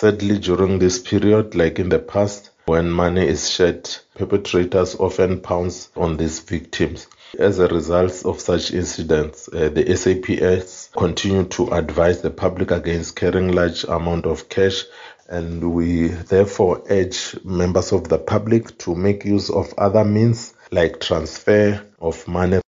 Sadly, during this period, like in the past, when money is shed, perpetrators often pounce on these victims. As a result of such incidents, uh, the SAPS continue to advise the public against carrying large amount of cash and we therefore urge members of the public to make use of other means like transfer of money